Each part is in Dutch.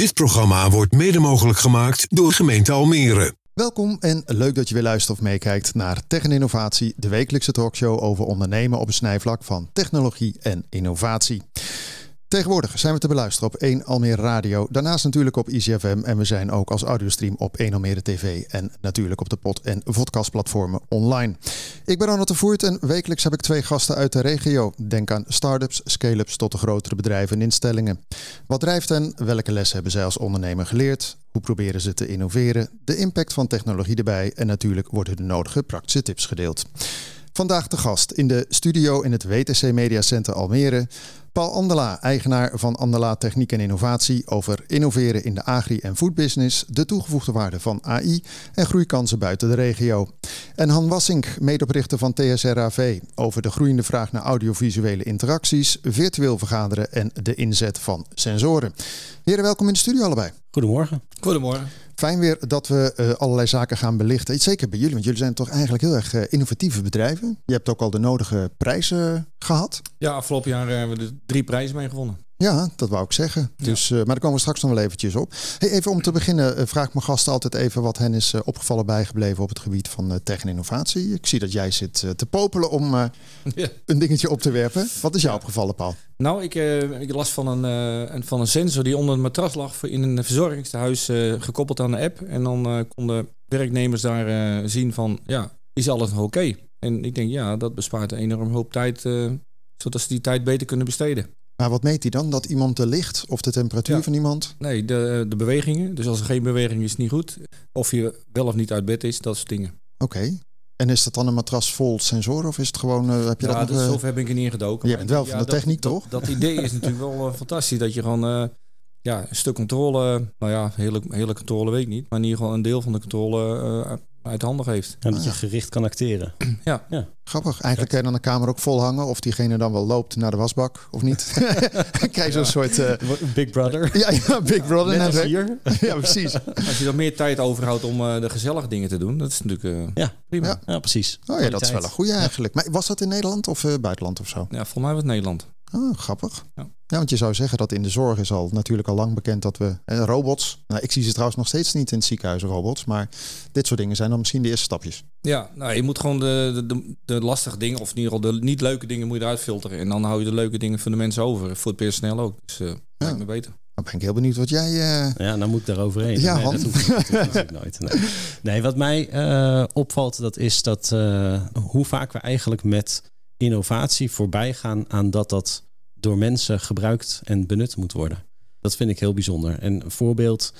Dit programma wordt mede mogelijk gemaakt door gemeente Almere. Welkom en leuk dat je weer luistert of meekijkt naar Tech en Innovatie, de wekelijkse talkshow over ondernemen op een snijvlak van technologie en innovatie. Tegenwoordig zijn we te beluisteren op 1 Almere Radio, daarnaast natuurlijk op ICFM en we zijn ook als audiostream op 1 Almere TV en natuurlijk op de pod- en podcastplatformen online. Ik ben Ronald de Voert en wekelijks heb ik twee gasten uit de regio. Denk aan start-ups, scale-ups tot de grotere bedrijven en instellingen. Wat drijft hen? Welke lessen hebben zij als ondernemer geleerd? Hoe proberen ze te innoveren? De impact van technologie erbij en natuurlijk worden de nodige praktische tips gedeeld. Vandaag de gast in de studio in het WTC Media Center Almere. Paul Andela, eigenaar van Andela Techniek en Innovatie, over innoveren in de agri- en foodbusiness, de toegevoegde waarde van AI en groeikansen buiten de regio. En Han Wassink, medeoprichter van TSRAV, over de groeiende vraag naar audiovisuele interacties, virtueel vergaderen en de inzet van sensoren. Heren, welkom in de studio allebei. Goedemorgen. Goedemorgen. Fijn weer dat we uh, allerlei zaken gaan belichten. Zeker bij jullie, want jullie zijn toch eigenlijk heel erg uh, innovatieve bedrijven. Je hebt ook al de nodige prijzen gehad. Ja, afgelopen jaar hebben we er drie prijzen mee gewonnen. Ja, dat wou ik zeggen. Dus, uh, maar daar komen we straks nog wel eventjes op. Hey, even om te beginnen, vraag ik mijn gasten altijd even wat hen is opgevallen bijgebleven op het gebied van tech en innovatie. Ik zie dat jij zit te popelen om ja. een dingetje op te werpen. Wat is jou opgevallen, Paul? Nou, ik, ik las van een, een, van een sensor die onder het matras lag in een verzorgingstehuis gekoppeld aan de app. En dan konden werknemers daar zien van, ja, is alles nog oké? En ik denk, ja, dat bespaart een enorm hoop tijd, zodat ze die tijd beter kunnen besteden. Maar wat meet hij dan? Dat iemand de licht of de temperatuur ja. van iemand? Nee, de, de bewegingen. Dus als er geen beweging is, niet goed. Of je wel of niet uit bed is, dat soort dingen. Oké. Okay. En is dat dan een matras vol sensoren of is het gewoon... Uh, heb je ja, dat dus nog, uh... heb ik er niet ingedoken. Je bent wel van ja, de techniek, dat, toch? Dat, idee is natuurlijk wel uh, fantastisch. Dat je gewoon uh, ja, een stuk controle... Nou ja, hele, hele controle weet ik niet. Maar in ieder geval een deel van de controle uit handen geeft. En dat je gericht kan acteren. Ja. ja. Grappig. Eigenlijk kan je dan de kamer ook vol hangen. Of diegene dan wel loopt naar de wasbak of niet. Krijg je zo'n soort... Uh... Big Brother. Ja, ja Big Brother. Net als hier. ja, precies. Als je dan meer tijd overhoudt om uh, de gezellige dingen te doen. Dat is natuurlijk uh, ja. prima. Ja. ja, precies. Oh ja, dat is wel een goede eigenlijk. Maar was dat in Nederland of buitenland of zo? Ja, volgens mij was het Nederland. Oh, grappig. Ja. ja, want je zou zeggen dat in de zorg is al natuurlijk al lang bekend dat we eh, robots. Nou, ik zie ze trouwens nog steeds niet in het ziekenhuis, robots. Maar dit soort dingen zijn dan misschien de eerste stapjes. Ja, nou, je moet gewoon de, de, de lastige dingen, of in ieder geval de niet leuke dingen, moet je eruit filteren. En dan hou je de leuke dingen voor de mensen over. Voor het personeel ook. Dus uh, ja. lijkt me beter. Dan ben ik heel benieuwd wat jij. Uh... Ja, dan moet ik daar overheen. Ja, nee, Han. dat hoeft natuurlijk nooit. Nee. nee, wat mij uh, opvalt, dat is dat uh, hoe vaak we eigenlijk met innovatie voorbij gaan aan dat dat door mensen gebruikt en benut moet worden. Dat vind ik heel bijzonder. En een voorbeeld,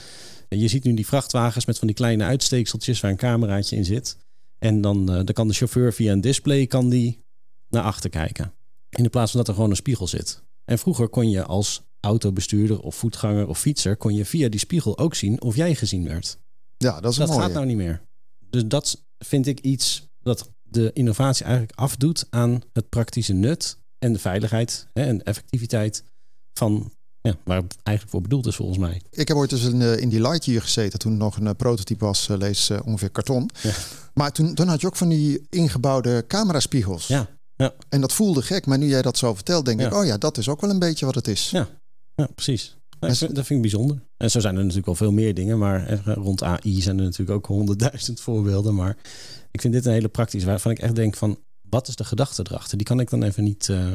je ziet nu die vrachtwagens met van die kleine uitsteekseltjes waar een cameraatje in zit. En dan, uh, dan kan de chauffeur via een display kan die naar achter kijken. In plaats van dat er gewoon een spiegel zit. En vroeger kon je als autobestuurder of voetganger of fietser... kon je via die spiegel ook zien of jij gezien werd. Ja, dat is Dat mooi. gaat nou niet meer. Dus dat vind ik iets dat de innovatie eigenlijk afdoet aan het praktische nut en de veiligheid hè, en de effectiviteit van ja, waar het eigenlijk voor bedoeld is volgens mij. Ik heb ooit eens in, uh, in die Lightyear gezeten toen het nog een uh, prototype was, uh, lees ongeveer karton. Ja. Maar toen, toen had je ook van die ingebouwde cameraspiegels. Ja. Ja. En dat voelde gek, maar nu jij dat zo vertelt, denk Ja. ik, oh ja, dat is ook wel een beetje wat het is. Ja, ja precies. Nou, dat vind ik bijzonder. En zo zijn er natuurlijk al veel meer dingen, maar eh, rond AI zijn er natuurlijk ook honderdduizend voorbeelden. Maar ik vind dit een hele praktische, waarvan ik echt denk van, wat is de gedachte erachter? Die kan ik dan even niet eh,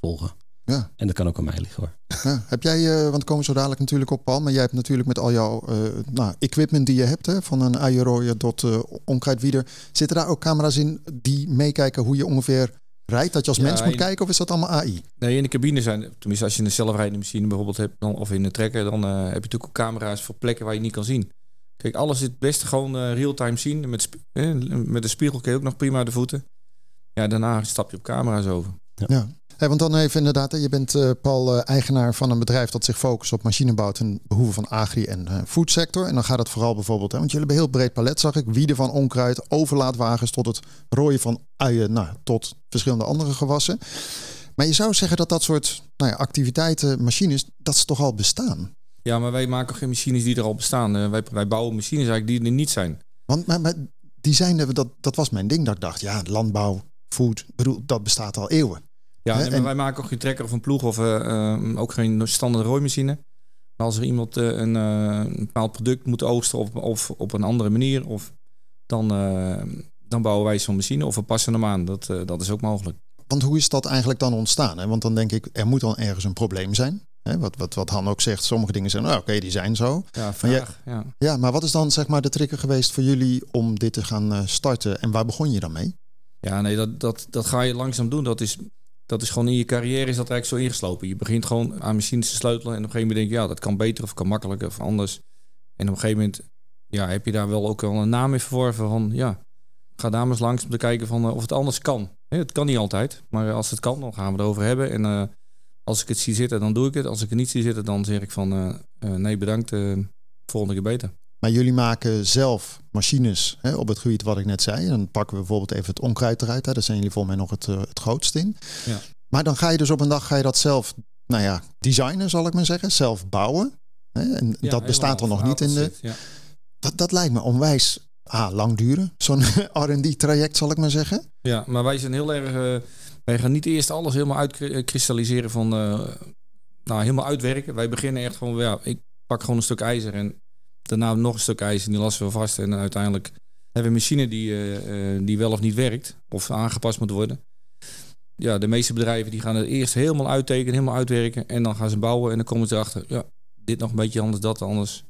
volgen. Ja. En dat kan ook aan mij liggen hoor. Ja. Heb jij, eh, want we komen zo dadelijk natuurlijk op, Paul, maar jij hebt natuurlijk met al jouw nou, equipment die je hebt, hè, van een uienrooier tot eh onkruidwieder, zitten daar ook camera's in die meekijken hoe je ongeveer rijdt? Dat je als Ja, mens moet in- kijken of is dat allemaal AI? Nee, in de cabine zijn, tenminste als je een zelfrijdende machine bijvoorbeeld hebt, dan, of in de trekker, dan eh, heb je natuurlijk ook camera's voor plekken waar je niet kan zien. Kijk, alles is het beste gewoon eh, real-time zien. Met, eh, met de spiegel kun je ook nog prima de voeten. Ja, daarna stap je op camera's over. Ja. Hey, want dan even inderdaad, je bent eh, Paul eh, eigenaar van een bedrijf dat zich focust op machinebouw ten behoeve van agri- en eh foodsector. En dan gaat het vooral bijvoorbeeld, hè, want jullie hebben een heel breed palet, zag ik. Wieden van onkruid, overlaatwagens tot het rooien van uien, nou, tot verschillende andere gewassen. Maar je zou zeggen dat dat soort nou ja, activiteiten, machines, dat ze toch al bestaan. Ja, maar wij maken geen machines die er al bestaan. Wij, wij bouwen machines eigenlijk die er niet zijn. Want maar, maar die zijn, dat, dat was mijn ding, dat ik dacht, ja, landbouw, food, bedoel, dat bestaat al eeuwen. Ja, en- wij maken ook geen trekker of een ploeg of eh, eh, ook geen standaard rooimachine. Maar als er iemand eh, een, een bepaald product moet oogsten of, of op een andere manier, of, dan, dan bouwen wij zo'n machine of we passen hem aan. Dat, dat is ook mogelijk. Want hoe is dat eigenlijk dan ontstaan? Hè? Want dan denk ik, er moet dan ergens een probleem zijn. Hè? Wat, wat, wat Han ook zegt, sommige dingen zijn, nou, oké, die zijn zo. Ja, Maar. Ja. Ja, maar wat is dan zeg maar de trigger geweest voor jullie om dit te gaan starten? En waar begon je dan mee? Ja, nee, dat, dat, dat ga je langzaam doen. Dat is, dat is gewoon in je carrière is dat eigenlijk zo ingeslopen. Je begint gewoon aan machines te sleutelen en op een gegeven moment denk je, ja, dat kan beter of kan makkelijker of anders. En op een gegeven moment ja, heb je daar wel ook wel een naam in verworven van, ja, ga daar eens langs om te kijken van, eh, of het anders kan. Het kan niet altijd, maar als het kan, dan gaan we het over hebben. En eh, als ik het zie zitten, dan doe ik het. Als ik het niet zie zitten, dan zeg ik van, eh, nee, bedankt, volgende keer beter. Maar jullie maken zelf machines hè, op het gebied wat ik net zei. En dan pakken we bijvoorbeeld even het onkruid eruit. Hè. Daar zijn jullie volgens mij nog het, eh, het grootst in. Ja. Maar dan ga je dus op een dag ga je dat zelf, nou ja, designen zal ik maar zeggen. Zelf bouwen. Hè. En Ja, dat bestaat er nog niet in van de... Ja. Dat, dat lijkt me onwijs ah, lang duren. Zo'n R&D traject zal ik maar zeggen. Ja, maar wij zijn heel erg. eh, wij gaan niet eerst alles helemaal uitkristalliseren van. eh, nou, helemaal uitwerken. Wij beginnen echt gewoon. Ja, ik pak gewoon een stuk ijzer en daarna nog een stuk ijzer. En die lassen we vast. En uiteindelijk hebben we een machine die, eh, eh, die wel of niet werkt. Of aangepast moet worden. Ja, de meeste bedrijven die gaan het eerst helemaal uittekenen, helemaal uitwerken. En dan gaan ze bouwen en dan komen ze erachter. Ja, dit nog een beetje anders, dat anders.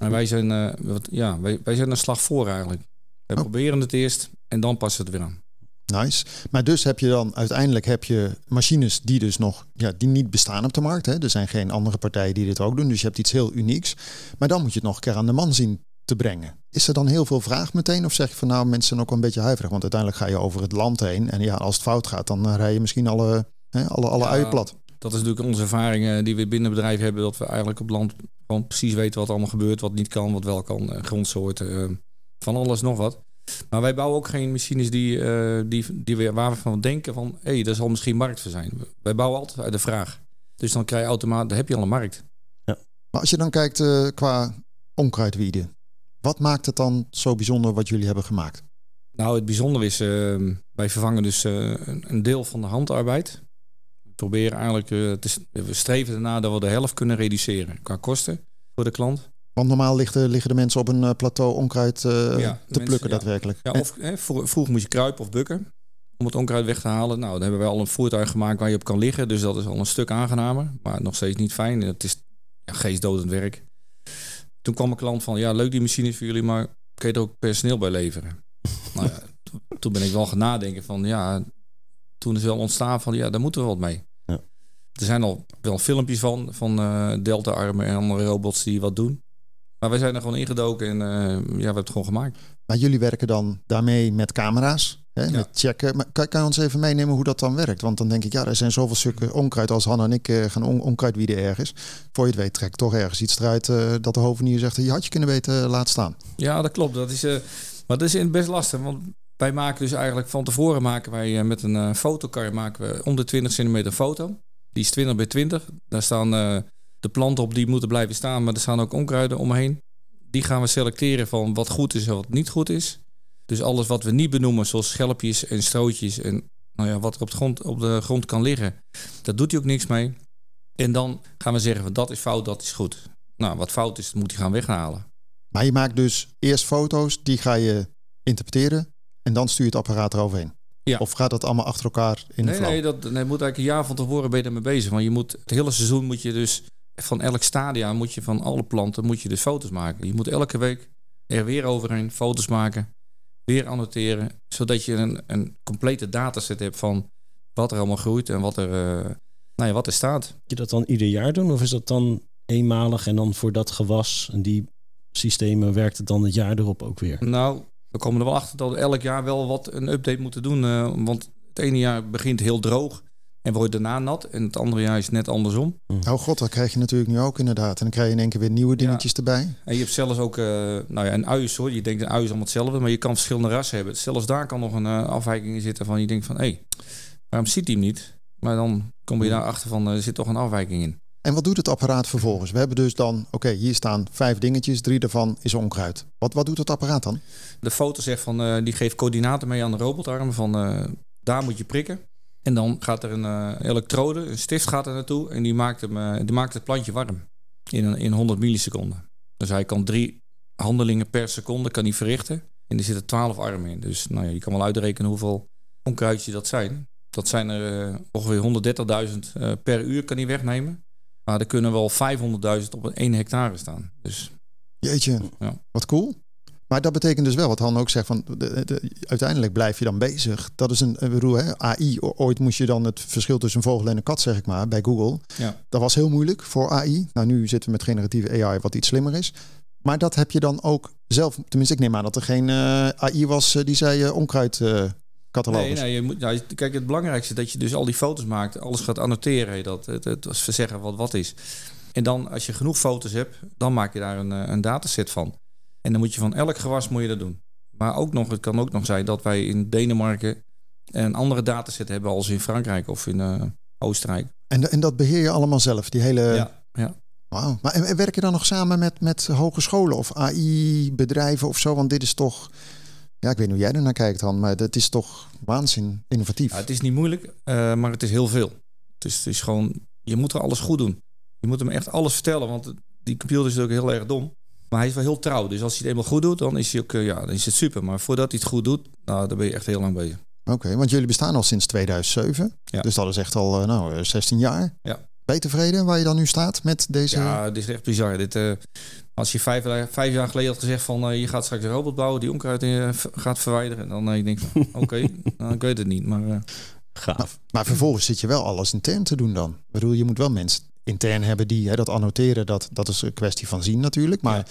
En wij zijn, eh, wat, ja, wij, wij zijn een slag voor eigenlijk. We Oh. proberen het eerst en dan passen we het weer aan. Nice. Maar dus heb je dan uiteindelijk heb je machines die dus nog ja, die niet bestaan op de markt. Hè? Er zijn geen andere partijen die dit ook doen. Dus je hebt iets heel unieks. Maar dan moet je het nog een keer aan de man zien te brengen. Is er dan heel veel vraag meteen? Of zeg je van nou mensen zijn ook een beetje huiverig? Want uiteindelijk ga je over het land heen. En ja, als het fout gaat, dan eh, rij je misschien alle, hè, alle, alle Ja, uien plat. Dat is natuurlijk onze ervaring eh, die we binnen het bedrijf hebben. Dat we eigenlijk op land gewoon precies weten wat allemaal gebeurt. Wat niet kan, wat wel kan. eh, grondsoorten, van alles nog wat. Maar wij bouwen ook geen machines die, eh, die, die we, waar we van denken van... hé, hey, daar zal misschien markt voor zijn. Wij bouwen altijd uit de vraag. Dus dan krijg je automatisch, dan heb je al een markt. Maar als je dan kijkt eh, qua onkruidwieden. Wat maakt het dan zo bijzonder wat jullie hebben gemaakt? Nou, het bijzondere is, eh, wij vervangen dus eh, een, een deel van de handarbeid. We proberen eigenlijk, te, we streven ernaar dat we de helft kunnen reduceren qua kosten voor de klant. Want normaal liggen, liggen de mensen op een eh, plateau onkruid eh, Ja, te mensen, plukken ja. daadwerkelijk. Ja, of hè, vro- vroeger moest je kruipen of bukken om het onkruid weg te halen. Nou, dan hebben we al een voertuig gemaakt waar je op kan liggen. Dus dat is al een stuk aangenamer, maar nog steeds niet fijn. Het is ja, geestdodend werk. Toen kwam een klant van, ja, leuk die machine is voor jullie, maar kun je er ook personeel bij leveren? nou ja, to- toen ben ik wel gaan nadenken van, ja, toen is wel ontstaan van, ja, daar moeten we wat mee. Ja. Er zijn al wel filmpjes van, van eh Delta-armen en andere robots die wat doen. Maar wij zijn er gewoon ingedoken en eh, ja, we hebben het gewoon gemaakt. Maar jullie werken dan daarmee met camera's, hè, met checken. Maar kan, kan je ons even meenemen hoe dat dan werkt? Want dan denk ik, ja, er zijn zoveel stukken onkruid als Han en ik eh, gaan on onkruid wieden ergens. Voor je het weet trekt toch ergens iets eruit eh, dat de hovenier zegt, je had je kunnen weten, laat staan. Ja, dat klopt. Dat is, eh, maar dat is best lastig. Want wij maken dus eigenlijk van tevoren maken wij met een fotokar maken we om de 20 centimeter foto. Die is 20 bij 20. Daar staan de planten op die moeten blijven staan, maar er staan ook onkruiden omheen. Die gaan we selecteren van wat goed is en wat niet goed is. Dus alles wat we niet benoemen, zoals schelpjes en strootjes en nou ja, wat er op de, grond, op de grond kan liggen, daar doet hij ook niks mee. En dan gaan we zeggen van dat is fout, dat is goed. Nou, wat fout is, moet hij gaan weghalen. Maar je maakt dus eerst foto's, die ga je interpreteren en dan stuur je het apparaat eroverheen. Ja. Of gaat dat allemaal achter elkaar in de Nee, flow? nee, dat nee, moet eigenlijk een jaar van tevoren ben je ermee bezig. Want je moet het hele seizoen moet je dus van elk stadia moet je van alle planten moet je dus foto's maken. Je moet elke week er weer overheen foto's maken, weer annoteren, zodat je een, een complete dataset hebt van wat er allemaal groeit en wat er, eh, nou ja, wat er staat. Moet je dat dan ieder jaar doen? Of is dat dan eenmalig en dan voor dat gewas en die systemen werkt het dan het jaar erop ook weer? Nou, we komen er wel achter dat we elk jaar wel wat een update moeten doen. eh, want het ene jaar begint heel droog en wordt daarna nat. En het andere jaar is net andersom. Oh god, dat krijg je natuurlijk nu ook inderdaad. En dan krijg je in één keer weer nieuwe dingetjes erbij. En je hebt zelfs ook, eh, nou ja, een uis hoor. Je denkt een uis is allemaal hetzelfde, maar je kan verschillende rassen hebben. Zelfs daar kan nog een eh, afwijking in zitten van je denkt van, hé, hey, waarom ziet hij hem niet? Maar dan kom je daarachter van, eh, er zit toch een afwijking in. En wat doet het apparaat vervolgens? We hebben dus dan, oké, hier staan vijf dingetjes, drie daarvan is onkruid. Wat, wat doet het apparaat dan? De foto zegt van, eh, die geeft coördinaten mee aan de robotarm van, eh, daar moet je prikken. En dan gaat er een eh, elektrode, een stift gaat er naartoe en die maakt, hem, eh, die maakt het plantje warm. in, een, in 100 milliseconden. Dus hij kan drie handelingen per seconde kan hij verrichten. En er zitten 12 armen in. Dus nou ja, je kan wel uitrekenen hoeveel onkruidjes dat zijn. Dat zijn er uh, ongeveer 130.000 uh, per uur kan hij wegnemen. Maar er kunnen wel 500.000 op een 1 hectare staan. Dus, Jeetje, Ja. wat cool. Maar dat betekent dus wel, wat Han ook zegt, van de, de- uiteindelijk blijf je dan bezig. Dat is een, bedoel, hè, AI. Ooit moest je dan het verschil tussen een vogel en een kat, zeg ik maar, bij Google. Ja. Dat was heel moeilijk voor AI. Nou, nu zitten we met generatieve AI, wat iets slimmer is. Maar dat heb je dan ook zelf. Tenminste, ik neem aan dat er geen eh, AI was eh, die zei eh, onkruid catalogus. Nee, nee, je moet, ja, kijk, het belangrijkste is dat je dus al die foto's maakt. Alles gaat annoteren. Dat, het, het, het zeggen wat wat is. En dan, als je genoeg foto's hebt, dan maak je daar een, een dataset van. En dan moet je van elk gewas moet je dat doen. Maar ook nog, het kan ook nog zijn dat wij in Denemarken een andere dataset hebben als in Frankrijk of in eh, Oostenrijk. En, en dat beheer je allemaal zelf, die hele. ja, ja. Wauw. Maar en, en werk je dan nog samen met, met hogescholen of AI-bedrijven of zo? Want dit is toch. Ja, ik weet niet hoe jij er naar kijkt, Han, maar dat is toch waanzin innovatief. Ja, het is niet moeilijk, eh, maar het is heel veel. Dus het is gewoon, je moet er alles goed doen. Je moet hem echt alles vertellen, want die computer is natuurlijk heel erg dom. Maar hij is wel heel trouw. Dus als hij het eenmaal goed doet, dan is, hij ook, eh, ja, dan is het super. Maar voordat hij het goed doet, nou, dan ben je echt heel lang bezig. Oké, want jullie bestaan al sinds 2007. Ja. Dus dat is echt al eh, nou, eh, 16 jaar. Ja. Ben je tevreden waar je dan nu staat met deze... Ja, dit is echt bizar. Dit, eh, als je vijf, vijf jaar geleden had gezegd van eh, je gaat straks een robot bouwen die onkruid eh, gaat verwijderen. Dan eh, je denkt van oké, nou, ik weet het niet. Maar eh, Gaaf. Maar vervolgens zit je wel alles intern te doen dan. Ik bedoel, je moet wel mensen intern hebben die hè, dat annoteren. Dat, dat is een kwestie van zien natuurlijk. Maar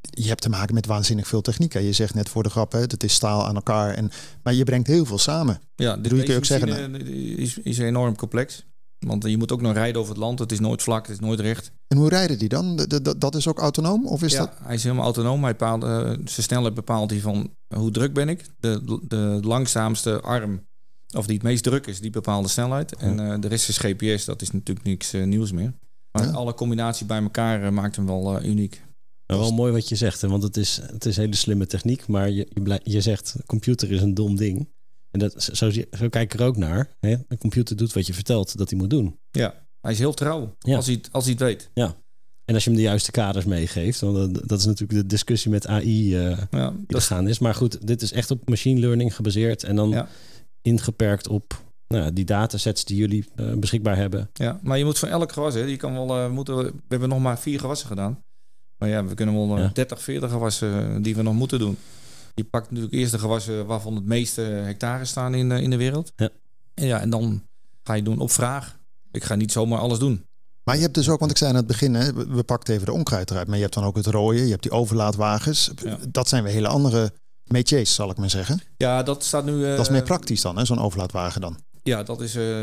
je hebt te maken met waanzinnig veel techniek. Hè. Je zegt net voor de grap, hè, het is staal aan elkaar. En, maar je brengt heel veel samen. ja, je kun je ook zeggen, eh, is, is enorm complex. Want je moet ook nog rijden over het land. Het is nooit vlak, het is nooit recht. En hoe rijden die dan? De- de- de- dat is ook autonoom? Of is ja, dat... hij is helemaal autonoom. Hij bepaalt, eh, zijn snelheid bepaalt hij van hoe druk ben ik. De, de langzaamste arm, of die het meest druk is, die bepaalt de snelheid. En eh, de rest is GPS, dat is natuurlijk niks eh, nieuws meer. Maar Ja. alle combinatie bij elkaar eh, maakt hem wel uniek. Nou, wel mooi wat je zegt, hè? want het is, het is hele slimme techniek. Maar je, je, je zegt, computer is een dom ding. En dat, zo, zo kijk ik er ook naar. Hè? Een computer doet wat je vertelt dat hij moet doen. Ja, hij is heel trouw Ja. als, hij, het- als hij het weet. En als je hem de juiste kaders meegeeft, want dat, is natuurlijk de discussie met AI Ja, die dat is, gaan is. Maar goed, dit is echt op machine learning gebaseerd en dan Ja. Ingeperkt op nou, die datasets die jullie eh, beschikbaar hebben. ja, maar je moet van elk gewas, hè, je kan wel, eh, moeten, we hebben nog maar vier gewassen gedaan. Maar ja, we kunnen wel eh, Ja. 30, 40 gewassen eh, die we nog moeten doen. Je pakt natuurlijk eerst de gewassen waarvan het meeste hectare staan in, eh, in de wereld. Ja. En ja, en dan ga je doen op vraag. Ik ga niet zomaar alles doen. Maar je hebt dus ook, want ik zei aan het begin, hè, we we pakten even de onkruid eruit. Maar je hebt dan ook het rooien, je hebt die overlaatwagens. Ja. Dat zijn weer hele andere métiers, zal ik maar zeggen. Ja, dat staat nu. eh, dat is meer praktisch dan, hè, zo'n overlaatwagen dan. Ja, dat is, eh,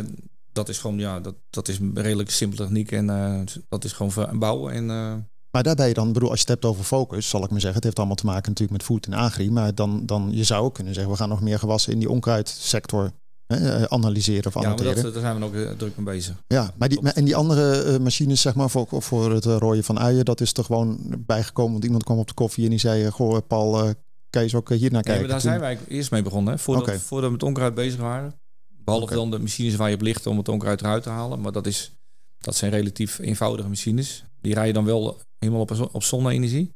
dat is gewoon, ja, dat, dat is een redelijk simpele techniek. En eh, dat is gewoon bouwen. En eh, Maar daar ben je dan, bedoel, als je het hebt over focus, zal ik maar zeggen. Het heeft allemaal te maken natuurlijk met food en agri. Maar dan, dan je zou ook kunnen zeggen, we gaan nog meer gewassen in die onkruidsector hè, eh, analyseren of ja, annoteren. dat, daar zijn we ook eh, druk mee bezig. Ja, maar die, maar- en die andere eh, machines, zeg maar, voor, voor het eh, rooien van uien, dat is er gewoon bijgekomen. Want iemand kwam op de koffie en die zei, eh, goh, Paul, eh, kan je eens ook eh, hier naar Nee, kijken? maar daar Toen- zijn wij eerst mee begonnen. Hè, voordat, we met onkruid bezig waren. Behalve dan de machines waar je op ligt om het onkruid eruit te halen. Maar dat, is, dat zijn relatief eenvoudige machines. Die rijden dan wel helemaal op, op zonne-energie.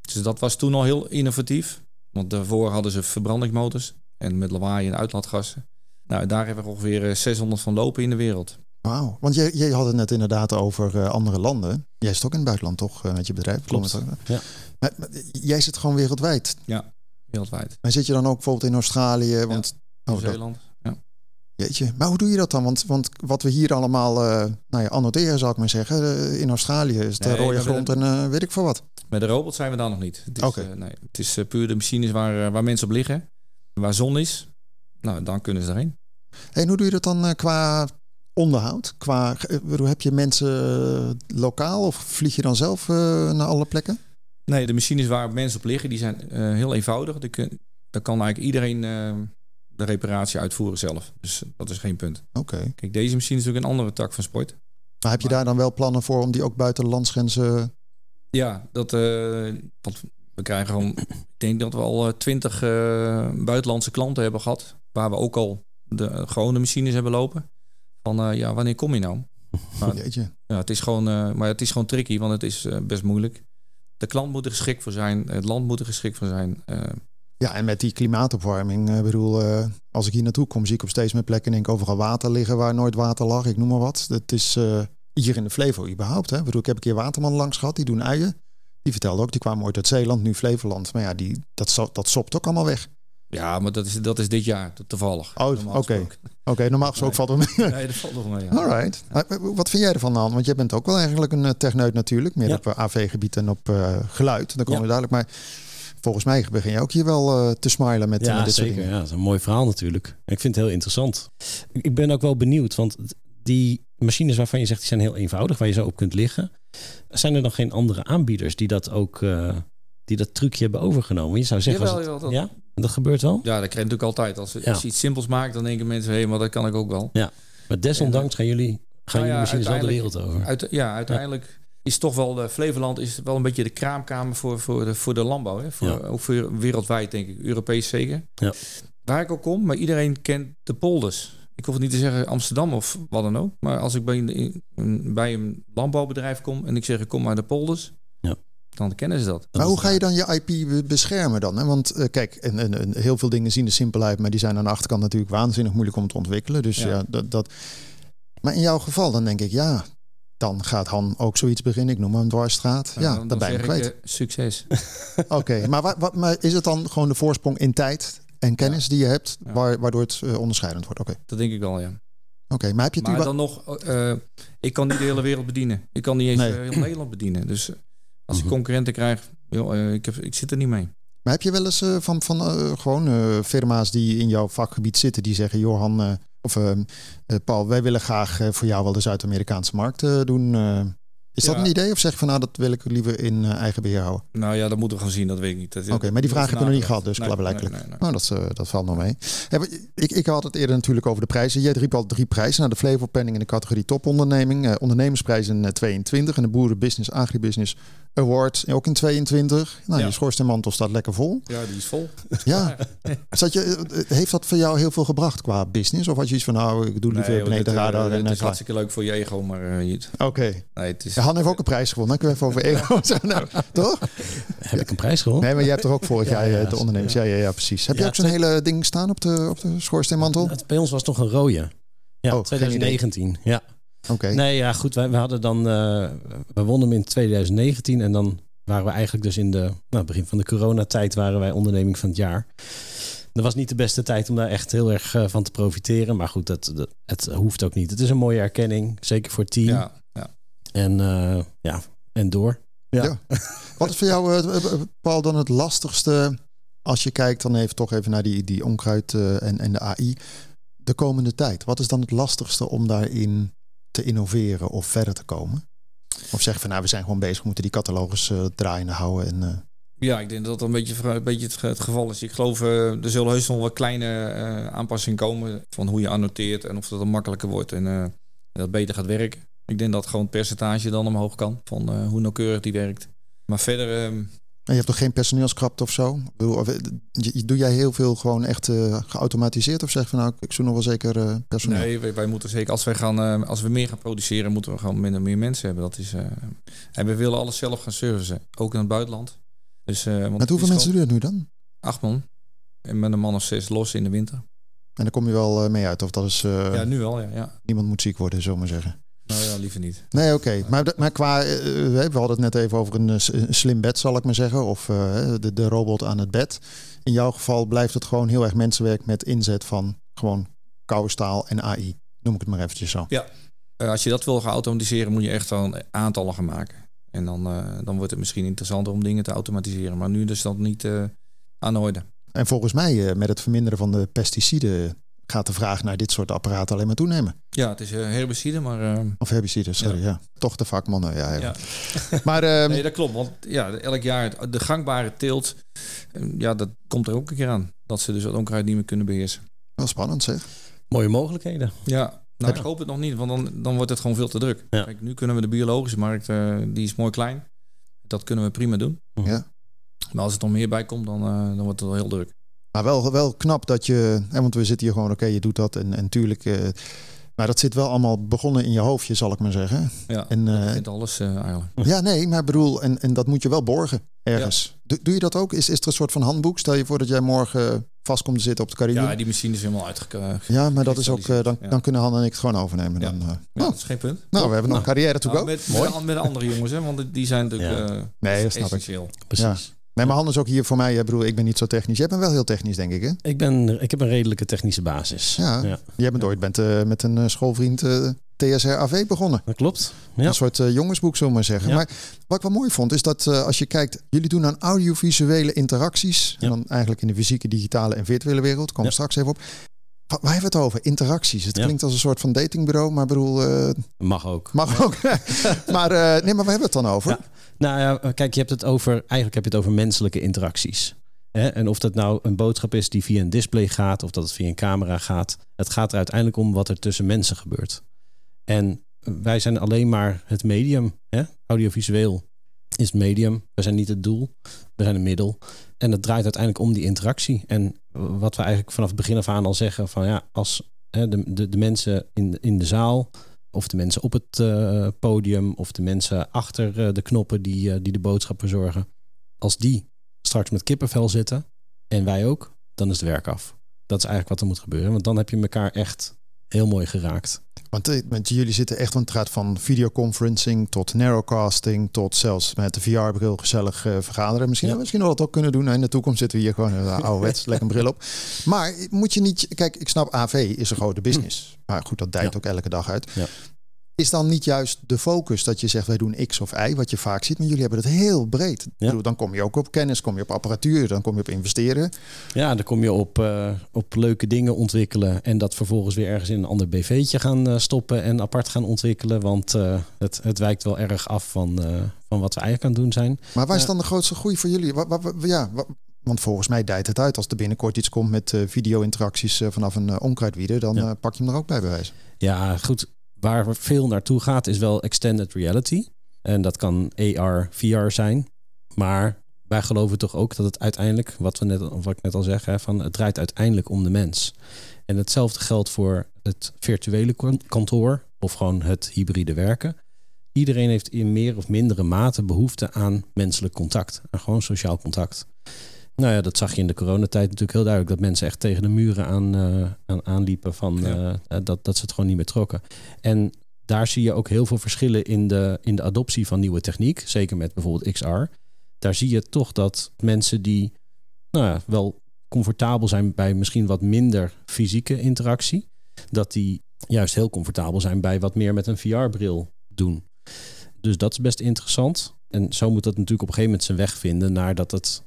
Dus dat was toen al heel innovatief. Want daarvoor hadden ze verbrandingsmotors. En met lawaai en uitlaatgassen. Nou, daar hebben we ongeveer eh, 600 van lopen in de wereld. Wauw, want jij, jij had het net inderdaad over eh, andere landen. Jij zit ook in het buitenland toch, eh, met je bedrijf? Klopt. Klopt. Ja. Maar, maar jij zit gewoon wereldwijd. Wereldwijd. Maar zit je dan ook bijvoorbeeld in Australië? Want, oh, dat, Nieuw-Zeeland. Ja. jeetje. Maar hoe doe je dat dan? Want, want wat we hier allemaal eh, nou ja, annoteren, zou ik maar zeggen. eh, in Australië is het Nee, eh, rode grond en weet ik veel wat. Met de robot zijn we daar nog niet. Het is, nee, het is puur de machines waar, waar mensen op liggen. Waar zon is. Nou, dan kunnen ze erheen. En hoe doe je dat dan qua onderhoud? Qua, heb je mensen lokaal of vlieg je dan zelf naar alle plekken? Nee, de machines waar mensen op liggen, die zijn eh, heel eenvoudig. Daar kan eigenlijk iedereen eh, de reparatie uitvoeren zelf. Dus dat is geen punt. Oké. Kijk, deze machine is natuurlijk een andere tak van sport. Maar heb je Maar- daar dan wel plannen voor om die ook buiten de landsgrenzen... Ja, dat, eh, want we krijgen gewoon... Ik denk dat we al twintig buitenlandse klanten hebben gehad. Waar we ook al de gewone machines hebben lopen. Van, ja, wanneer kom je nou? Maar, Jeetje. ja, het is gewoon, maar het is gewoon tricky, want het is best moeilijk. De klant moet er geschikt voor zijn. Het land moet er geschikt voor zijn. Eh, Ja, en met die klimaatopwarming, eh, bedoel, eh, als ik hier naartoe kom, zie ik op steeds meer plekken denk ik, overal water liggen waar nooit water lag. Ik noem maar wat. Het is hier in de Flevo überhaupt. Hè. Ik, bedoel, ik heb een keer waterman langs gehad, die doen uien. Die vertelde ook, die kwamen ooit uit Zeeland, nu Flevoland. Maar ja, die, dat, dat sopt ook allemaal weg. Ja, maar dat is, dat is dit jaar toevallig. Oh, oké. gesproken. Oké, normaal gesproken valt het mee. Nee, dat valt nog mee. Ja. Alright. Maar Wat vind jij ervan dan? Want jij bent ook wel eigenlijk een eh, techneut natuurlijk. Meer Ja. op eh, AV-gebied en op eh, geluid. Dan komen Ja. we dadelijk. Maar volgens mij begin je ook hier wel eh, te smilen met, eh, Ja, dit soort zeker. dingen. Ja, dat is een mooi verhaal natuurlijk. Ik vind het heel interessant. Ik ben ook wel benieuwd, want die machines waarvan je zegt die zijn heel eenvoudig, waar je zo op kunt liggen, zijn er dan geen andere aanbieders die dat ook eh, die dat trucje hebben overgenomen? Je zou zeggen, als Jawel, het- jawel, dat- ja, dat gebeurt wel. Ja, dat krijg je natuurlijk altijd. Als, Ja. als je iets simpels maakt, dan denken mensen, hé, maar dat kan ik ook wel. Maar desondanks gaan jullie gaan Nou ja, jullie machines wel de wereld over. Uit, ja, uiteindelijk is toch wel de Flevoland is wel een beetje de kraamkamer voor, voor, de, voor de landbouw. Hè? Voor, Ja. Ook voor wereldwijd, denk ik. Europees zeker. Ja. Waar ik ook kom, maar iedereen kent de polders. Ik hoef het niet te zeggen Amsterdam of wat dan ook. Maar als ik bij een, bij een landbouwbedrijf kom en ik zeg ik kom uit de polders, Ja. Dan kennen ze dat. Maar hoe ga je dan je IP be- beschermen dan? Hè? Want eh, kijk, en, en, en heel veel dingen zien er simpel uit, maar die zijn aan de achterkant natuurlijk waanzinnig moeilijk om te ontwikkelen. Dus ja, Ja. dat, dat. Maar in jouw geval, dan denk ik, ja, dan gaat Han ook zoiets beginnen. Ik noem een dwarsstraat. Ja, dan, dan ben je hem zeg ik, kwijt. eh, succes. Oké, maar, wa- wa- maar is het dan gewoon de voorsprong in tijd en kennis die je hebt, waar- waardoor het eh, onderscheidend wordt? Oké, Dat denk ik wel, ja. Oké, maar heb je het Maar uba- dan nog, ik kan niet de hele wereld bedienen. Ik kan niet eens Nee. heel Nederland bedienen. Dus als ik Mhm. concurrenten krijg, joh, eh, ik, heb, ik zit er niet mee. Maar heb je wel eens eh, van, van eh, gewoon firma's die in jouw vakgebied zitten, die zeggen, Johan of Paul, wij willen graag voor jou wel de Zuid-Amerikaanse markt doen. Is dat Ja. een idee? Of zeg je van nou, dat wil ik liever in eh, eigen beheer houden? Nou ja, dat moeten we gaan zien, dat weet ik niet. Oké, maar die vraag heb je nog niet gehad, dus Nee, klaarblijkelijk. nee, nee, nee. Nou, dat, eh, dat valt nog mee. Ik, ik had het eerder natuurlijk over de prijzen. Jij riep al drie prijzen. Nou, de Flevo Penning in de categorie toponderneming. eh ondernemersprijs in eh, 22. En de Boeren Business Agribusiness Award ook in 22. Nou, Ja. je schoorsteenmantel staat lekker vol. Ja, die is vol. Ja. Zat je, heeft dat voor jou heel veel gebracht qua business? Of had je iets van, nou, ik doe liever Nee, beneden de het, en Het is hartstikke leuk voor je ego, maar Oké. nee, het is... Ja, Han heeft ook een prijs gewonnen. Dan kunnen we even over ego. Nou, toch? Heb ik een prijs gewonnen? Nee, maar jij hebt er ook vorig Ja, jaar eh, ja, de ondernemers. Ja, ja, ja, precies. Heb je ook zo'n hele ding staan op de, op de schoorsteenmantel? Het- Bij ons was het toch een rode. Ja, Oh, geen 2019. Ja. Oké. Nee, ja, goed. Wij, we hadden dan, eh, we wonnen hem in 2019 en dan waren we eigenlijk dus in de nou, begin van de coronatijd waren wij onderneming van het jaar. Dat was niet de beste tijd om daar echt heel erg eh, van te profiteren, maar goed, dat, dat, het hoeft ook niet. Het is een mooie erkenning, zeker voor het team. Ja. En eh, ja, en door. Ja. Ja. Wat is voor jou, eh, eh, Paul, dan het lastigste als je kijkt dan even toch even naar die, die onkruid eh, en, en de AI de komende tijd? Wat is dan het lastigste om daarin te innoveren of verder te komen? Of zeg je van nou, we zijn gewoon bezig, we moeten die catalogus draaiende houden. En, eh, Ja, ik denk dat dat een beetje, een beetje het, het geval is. Ik geloof, er zullen heus nog wel kleine eh, aanpassingen komen van hoe je annoteert en of dat dan makkelijker wordt en eh, dat beter gaat werken. Ik denk dat gewoon het percentage dan omhoog kan van eh, hoe nauwkeurig die werkt. Maar verder, en je hebt toch geen personeelskrapte of zo? Eh, doe jij heel veel gewoon echt eh, geautomatiseerd? Of zeg van nou, ik zoek nog wel zeker personeel? nee, wij, wij moeten zeker, als, wij gaan, als we meer gaan produceren, moeten we gewoon minder meer mensen hebben. Dat is, en we willen alles zelf gaan servicen, ook in het buitenland. Dus, want Met het hoeveel mensen doe je dat nu dan? Acht man. En met een man of zes los in de winter. En daar kom je wel mee uit. Of dat is, ja, nu wel, ja. ja. niemand moet ziek worden, zullen we maar zeggen. Nou ja, liever niet. Nee, oké. Maar, maar qua, eh, we hadden het net even over een, eh, een slim bed, zal ik maar zeggen. Of eh, de, de robot aan het bed. In jouw geval blijft het gewoon heel erg mensenwerk met inzet van gewoon koude staal en AI. Noem ik het maar eventjes zo. Eh, als je dat wil gaan automatiseren, moet je echt wel een aantallen gaan maken. En dan, eh, dan wordt het misschien interessanter om dingen te automatiseren. Maar nu is dat niet eh, aan de orde. En volgens mij, eh, met het verminderen van de pesticiden, gaat de vraag naar dit soort apparaten alleen maar toenemen. Ja, het is eh, herbicide, maar... eh, Of herbiciden, sorry. Ja. Toch de vakmannen. Ja, ja. ja. Maar ehm, Nee, dat klopt. Want ja, elk jaar de gangbare teelt, eh, ja, dat komt er ook een keer aan. Dat ze dus het onkruid niet meer kunnen beheersen. wel spannend zeg. Mooie mogelijkheden. Ja, nou, ik hoop het nog niet, want dan, dan wordt het gewoon veel te druk. Ja. Kijk, nu kunnen we de biologische markt, eh, die is mooi klein. Dat kunnen we prima doen. Ja. Maar als het nog meer bij komt, dan, eh, dan wordt het wel heel druk. Maar wel, wel knap dat je, hè, want we zitten hier gewoon, oké, je doet dat en, en tuurlijk. eh, Maar dat zit wel allemaal begonnen in je hoofdje, zal ik maar zeggen. Ja, En, dat eh, begint alles eh, eigenlijk. Ja, nee, maar ik bedoel, en, en dat moet je wel borgen ergens. Doe, doe je dat ook? Is, is er een soort van handboek? Stel je voor dat jij morgen vast komt te zitten op de carrière. Ja, Ja, die machine is helemaal uitgekomen. maar dat is ook, dan, Ja. dan kunnen Han en ik het gewoon overnemen. Ja. Dan, eh, Ja, nou, dat is geen punt. nou, we hebben nog een carrière to Nou, go. met, met, de- met de andere jongens, hè, want die zijn natuurlijk Ja. eh, Nee, dat snap ik. essentieel. Precies. Nee, maar is ook hier voor mij. Ik bedoel, ik ben niet zo technisch. Jij bent wel heel technisch, denk ik, hè? Ik, ben, ik heb een redelijke technische basis. Ja. Jij bent ooit bent, eh, met een eh, schoolvriend eh, TSR AV begonnen. dat klopt. Ja. Een soort jongensboek, zullen we maar zeggen. Maar wat ik wel mooi vond, is dat als je kijkt... Jullie doen aan audiovisuele interacties. En dan eigenlijk in de fysieke, digitale en virtuele wereld. Daar komen we Ja. straks even op. Wa- Waar hebben we het over? Interacties. Het Ja. klinkt als een soort van datingbureau. Maar bedoel, eh, Mag ook. mag ook. maar eh, nee, maar waar hebben we het dan over? Ja. Nou ja, kijk, je hebt het over, eigenlijk heb je het over menselijke interacties. Hè? En of dat nou een boodschap is die via een display gaat, of dat het via een camera gaat. Het gaat er uiteindelijk om wat er tussen mensen gebeurt. En wij zijn alleen maar het medium. Hè? Audiovisueel is het medium. We zijn niet het doel. We zijn een middel. En het draait uiteindelijk om die interactie. En wat we eigenlijk vanaf het begin af aan al zeggen: van ja, als hè, de, de, de mensen in, in de zaal of de mensen op het eh, podium of de mensen achter eh, de knoppen die, eh, die de boodschap verzorgen. Als die straks met kippenvel zitten en wij ook, dan is het werk af. Dat is eigenlijk wat er moet gebeuren, want dan heb je elkaar echt heel mooi geraakt. Want, eh, want jullie zitten echt, want het gaat van videoconferencing tot narrowcasting, tot zelfs met de VR-bril gezellig eh, vergaderen. Misschien, Ja. misschien wel dat ook kunnen doen. In de toekomst zitten we hier gewoon uh, ouderwets, lekker een bril op. Maar moet je niet, kijk, ik snap AV is een grote business. Maar goed, dat dijt Ja. ook elke dag uit. Ja. Is dan niet juist de focus dat je zegt wij doen X of Y, wat je vaak ziet, maar jullie hebben het heel breed. Bedoel, dan kom je ook op kennis, kom je op apparatuur, dan kom je op investeren. Ja, dan kom je op, eh, op leuke dingen ontwikkelen en dat vervolgens weer ergens in een ander BV'tje gaan eh, stoppen en apart gaan ontwikkelen. Want eh, het, het wijkt wel erg af van, van wat we eigenlijk aan het doen zijn. Maar waar is Ja. dan de grootste groei voor jullie? Wa- wa- wa- ja, wa- want volgens mij dijt het uit als er binnenkort iets komt met video-interacties vanaf een onkruidwieder, dan Ja. pak je hem er ook bij bewijs. Ja, goed. Waar veel naartoe gaat is wel extended reality. En dat kan AR, VR zijn. Maar wij geloven toch ook dat het uiteindelijk, wat, we net, wat ik net al zeg, hè, van het draait uiteindelijk om de mens. En hetzelfde geldt voor het virtuele kantoor of gewoon het hybride werken. Iedereen heeft in meer of mindere mate behoefte aan menselijk contact. Aan gewoon sociaal contact. Nou ja, dat zag je in de coronatijd natuurlijk heel duidelijk. Dat mensen echt tegen de muren aan, eh, aan aanliepen. Van, Ja. eh, dat, dat ze het gewoon niet meer trokken. En daar zie je ook heel veel verschillen in de, in de adoptie van nieuwe techniek. Zeker met bijvoorbeeld XR. Daar zie je toch dat mensen die nou ja, wel comfortabel zijn bij misschien wat minder fysieke interactie. Dat die juist heel comfortabel zijn bij wat meer met een VR-bril doen. Dus dat is best interessant. En zo moet dat natuurlijk op een gegeven moment zijn weg vinden naar dat het,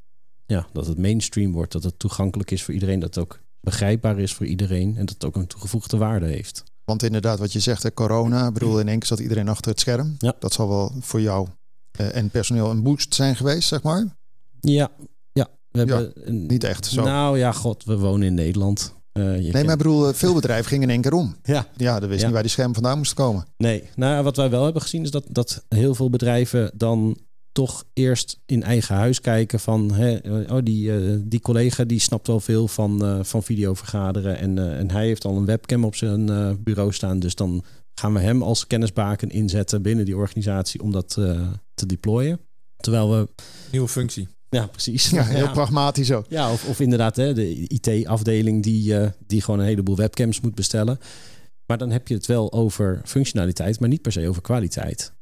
ja, dat het mainstream wordt. Dat het toegankelijk is voor iedereen. Dat het ook begrijpbaar is voor iedereen. En dat het ook een toegevoegde waarde heeft. Want inderdaad, wat je zegt, hè, corona, ik bedoel, in één keer zat iedereen achter het scherm. Ja. Dat zal wel voor jou eh, en personeel een boost zijn geweest, zeg maar. Ja, ja. We hebben, niet echt zo. Nou ja, god, we wonen in Nederland. Eh, je Nee, kent- maar ik bedoel, eh, veel bedrijven gingen in één keer om. Ja, Ja, dat wist Ja. niet waar die scherm vandaan moest komen. Nee, nou, wat wij wel hebben gezien is dat, dat heel veel bedrijven dan toch eerst in eigen huis kijken van hè, oh, die, eh, die collega die snapt wel veel van, eh, van video vergaderen en, eh, en hij heeft al een webcam op zijn eh, bureau staan, dus dan gaan we hem als kennisbaken inzetten binnen die organisatie om dat eh, te deployen. Terwijl we, Nieuwe functie. ja precies. Ja, heel pragmatisch ook. Ja, of, of inderdaad hè, de IT-afdeling die, eh, die gewoon een heleboel webcams moet bestellen. Maar dan heb je het wel over functionaliteit, maar niet per se over kwaliteit.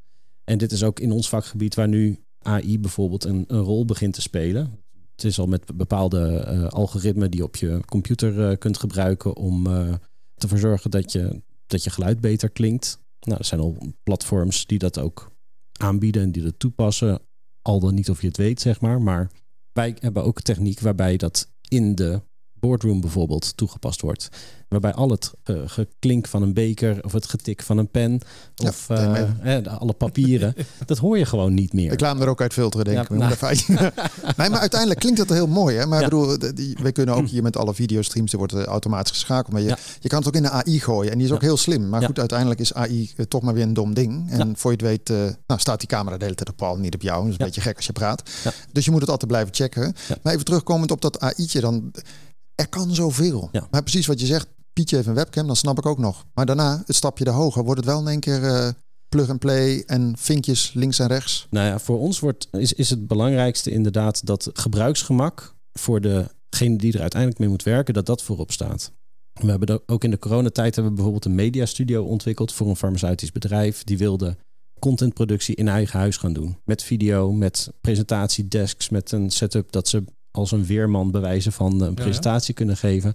En dit is ook in ons vakgebied waar nu AI bijvoorbeeld een, een rol begint te spelen. Het is al met bepaalde eh, algoritmen die op je computer eh, kunt gebruiken om eh, te verzorgen dat je, dat je geluid beter klinkt. Nou, er zijn al platforms die dat ook aanbieden en die dat toepassen. Al dan niet of je het weet, zeg maar. Maar wij hebben ook techniek waarbij dat in de boardroom bijvoorbeeld toegepast wordt. Waarbij al het eh, geklink van een beker of het getik van een pen Ja, of eh, alle papieren, dat hoor je gewoon niet meer. Ik laat hem er ook uit filteren, denk Ja, ik. Even- nee, maar uiteindelijk klinkt dat heel mooi. Hè? Maar ik Ja. bedoel, die, wij kunnen ook hier met alle videostreams, er wordt eh, automatisch geschakeld. Maar je, je kan het ook in de AI gooien. En die is ook heel slim. Maar goed, uiteindelijk is AI toch maar weer een dom ding. En voor je het weet, nou, staat die camera de hele tijd op Paul, niet op jou. Dat is een beetje gek als je praat. Dus je moet het altijd blijven checken. Maar even terugkomend op dat AI'tje dan. Er kan zoveel. Ja. Maar precies wat je zegt, Pietje heeft een webcam, dan snap ik ook nog. Maar daarna, het stapje erhoger, wordt het wel in één keer uh, plug and play en vinkjes links en rechts. Nou ja, voor ons wordt, is, is het belangrijkste inderdaad dat gebruiksgemak voor degene die er uiteindelijk mee moet werken, dat dat voorop staat. We hebben ook in de coronatijd hebben we bijvoorbeeld een mediastudio ontwikkeld voor een farmaceutisch bedrijf. Die wilde contentproductie in eigen huis gaan doen. Met video, met presentatiedesks, met een setup dat ze als een weerman bewijzen van een presentatie kunnen geven.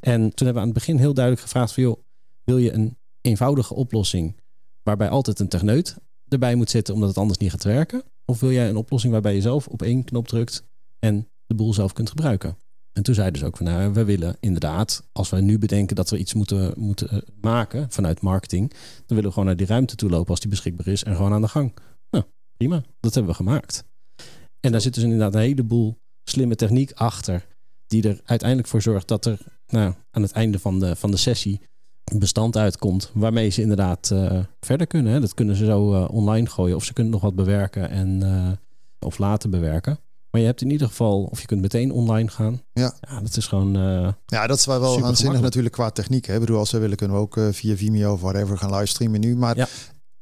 En toen hebben we aan het begin heel duidelijk gevraagd van joh, wil je een eenvoudige oplossing waarbij altijd een techneut erbij moet zitten omdat het anders niet gaat werken? Of wil jij een oplossing waarbij je zelf op één knop drukt en de boel zelf kunt gebruiken? En toen zeiden ze ook van nou, we willen inderdaad, als wij nu bedenken dat we iets moeten, moeten eh, maken vanuit marketing, dan willen we gewoon naar die ruimte toe lopen als die beschikbaar is en gewoon aan de gang. Nou, prima, dat hebben we gemaakt. En daar zit dus inderdaad een heleboel slimme techniek achter, die er uiteindelijk voor zorgt dat er nou, aan het einde van de, van de sessie een bestand uitkomt waarmee ze inderdaad uh, verder kunnen. Hè. Dat kunnen ze zo uh, online gooien of ze kunnen nog wat bewerken en, uh, of laten bewerken. Maar je hebt in ieder geval, of je kunt meteen online gaan. Ja, ja dat is gewoon. ja, dat is wel, wel aanzinnig natuurlijk qua techniek. Hè? Ik bedoel, als we willen, kunnen we ook via Vimeo of whatever gaan livestreamen nu. Maar ja.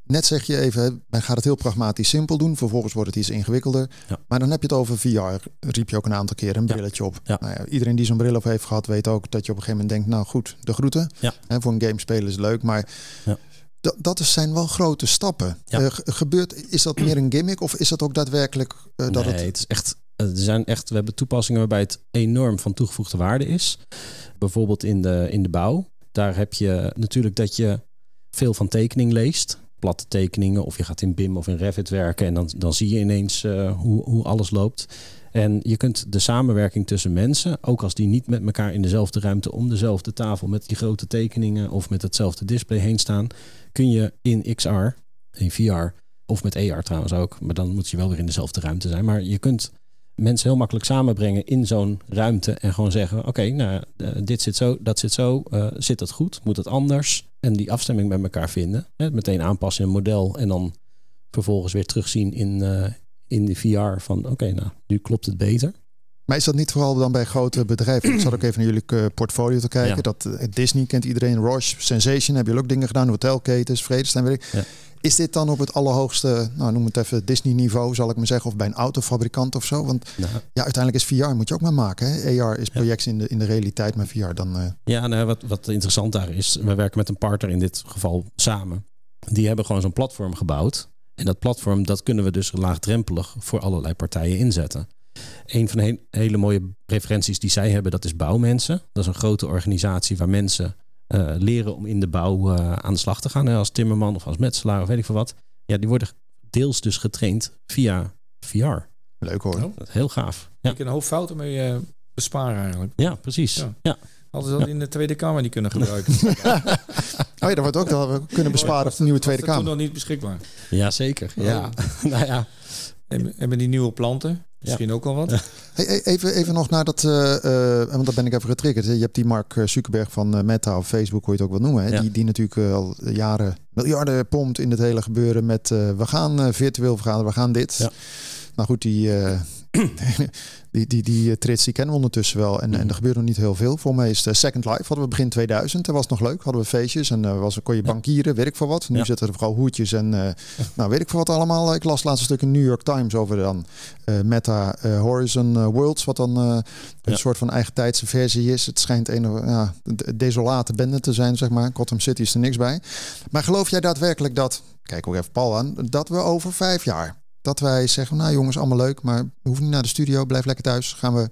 Net zeg je even, men gaat het heel pragmatisch simpel doen. Vervolgens wordt het iets ingewikkelder. Ja. Maar dan heb je het over VR. Riep je ook een aantal keer een brilletje op. Ja. Nou ja, iedereen die zo'n bril op heeft gehad, weet ook dat je op een gegeven moment denkt, nou goed, de groeten. Hè, voor een game spelen is leuk, maar dat zijn wel grote stappen. Uh, gebeurt, is dat meer een gimmick of is dat ook daadwerkelijk uh, dat nee, het... het is echt. Er zijn echt, we hebben toepassingen waarbij het enorm van toegevoegde waarde is. Bijvoorbeeld in de, in de bouw. Daar heb je natuurlijk dat je veel van tekening leest platte tekeningen of je gaat in BIM of in Revit werken en dan, dan zie je ineens uh, hoe, hoe alles loopt. En je kunt de samenwerking tussen mensen, ook als die niet met elkaar in dezelfde ruimte om dezelfde tafel met die grote tekeningen of met hetzelfde display heen staan, kun je in XR, in VR of met AR trouwens ook, maar dan moet je wel weer in dezelfde ruimte zijn. Maar je kunt mensen heel makkelijk samenbrengen in zo'n ruimte en gewoon zeggen: Oké, nou, uh, dit zit zo, dat zit zo, uh, zit dat goed, moet het anders? En die afstemming met elkaar vinden. Hè, meteen aanpassen in een model en dan vervolgens weer terugzien in, uh, in de VR van: Oké, nou, nu klopt het beter. Maar is dat niet vooral dan bij grote bedrijven? Ik zat ook even naar jullie portfolio te kijken. Dat Disney kent iedereen, Roche, Sensation, hebben jullie ook dingen gedaan, hotelketens, Vredestein, weet ik. Ja. Is dit dan op het allerhoogste, nou noem het even Disney-niveau, zal ik maar zeggen, of bij een autofabrikant of zo? Want ja, uiteindelijk is VR moet je ook maar maken. Hè? AR is projectie in, de, in de realiteit, maar VR dan. Uh... Ja, nou, wat, wat interessant daar is, we werken met een partner in dit geval samen. Die hebben gewoon zo'n platform gebouwd. En dat platform, dat kunnen we dus laagdrempelig voor allerlei partijen inzetten. Een van de hele mooie referenties die zij hebben, dat is Bouwmensen. Dat is een grote organisatie waar mensen uh, leren om in de bouw uh, aan de slag te gaan. Hè, als timmerman of als metselaar of weet ik veel wat. Ja, die worden deels dus getraind via VR. Leuk hoor. Oh. Heel gaaf. Ja. Je kan een hoop fouten mee uh, besparen eigenlijk. Ja, precies. Ja. ja. Hadden ze dat ja. in de Tweede Kamer niet kunnen gebruiken. oh ja, dat wordt ook dat we kunnen besparen op de nieuwe Tweede Kamer. toen nog niet beschikbaar. Ja, zeker. Ja. nou ja. En, en die nieuwe planten, Misschien ook al wat. Hey, even, even nog naar dat, uh, uh, want dat ben ik even getriggerd. Je hebt die Mark Zuckerberg van Meta of Facebook, hoe je het ook wil noemen. Hè? Ja. Die, die natuurlijk al jaren miljarden pompt in het hele gebeuren met we gaan virtueel vergaderen, we gaan dit. Ja. Nou goed, die, die, die, die eh, trits die kennen we ondertussen wel. En, en mhm. er gebeurt nog niet heel veel. Voor mij is Second Life hadden we begin 2000. Dat was nog leuk. Hadden we feestjes en uh, was, kon je bankieren, weet ik voor wat. Nu zitten er vooral hoedjes en uh, nou weet ik voor wat allemaal. Ik las laatst een stuk in New York Times over dan Meta Horizon Worlds. Wat dan een soort van eigen tijdse versie is. Het schijnt een ja, desolate bende te zijn, zeg maar. Gotham City is er niks bij. Maar geloof jij daadwerkelijk dat, kijk ook even Paul aan, dat we over vijf jaar dat wij zeggen, nou jongens, allemaal leuk, maar hoeven niet naar de studio, blijf lekker thuis, gaan we...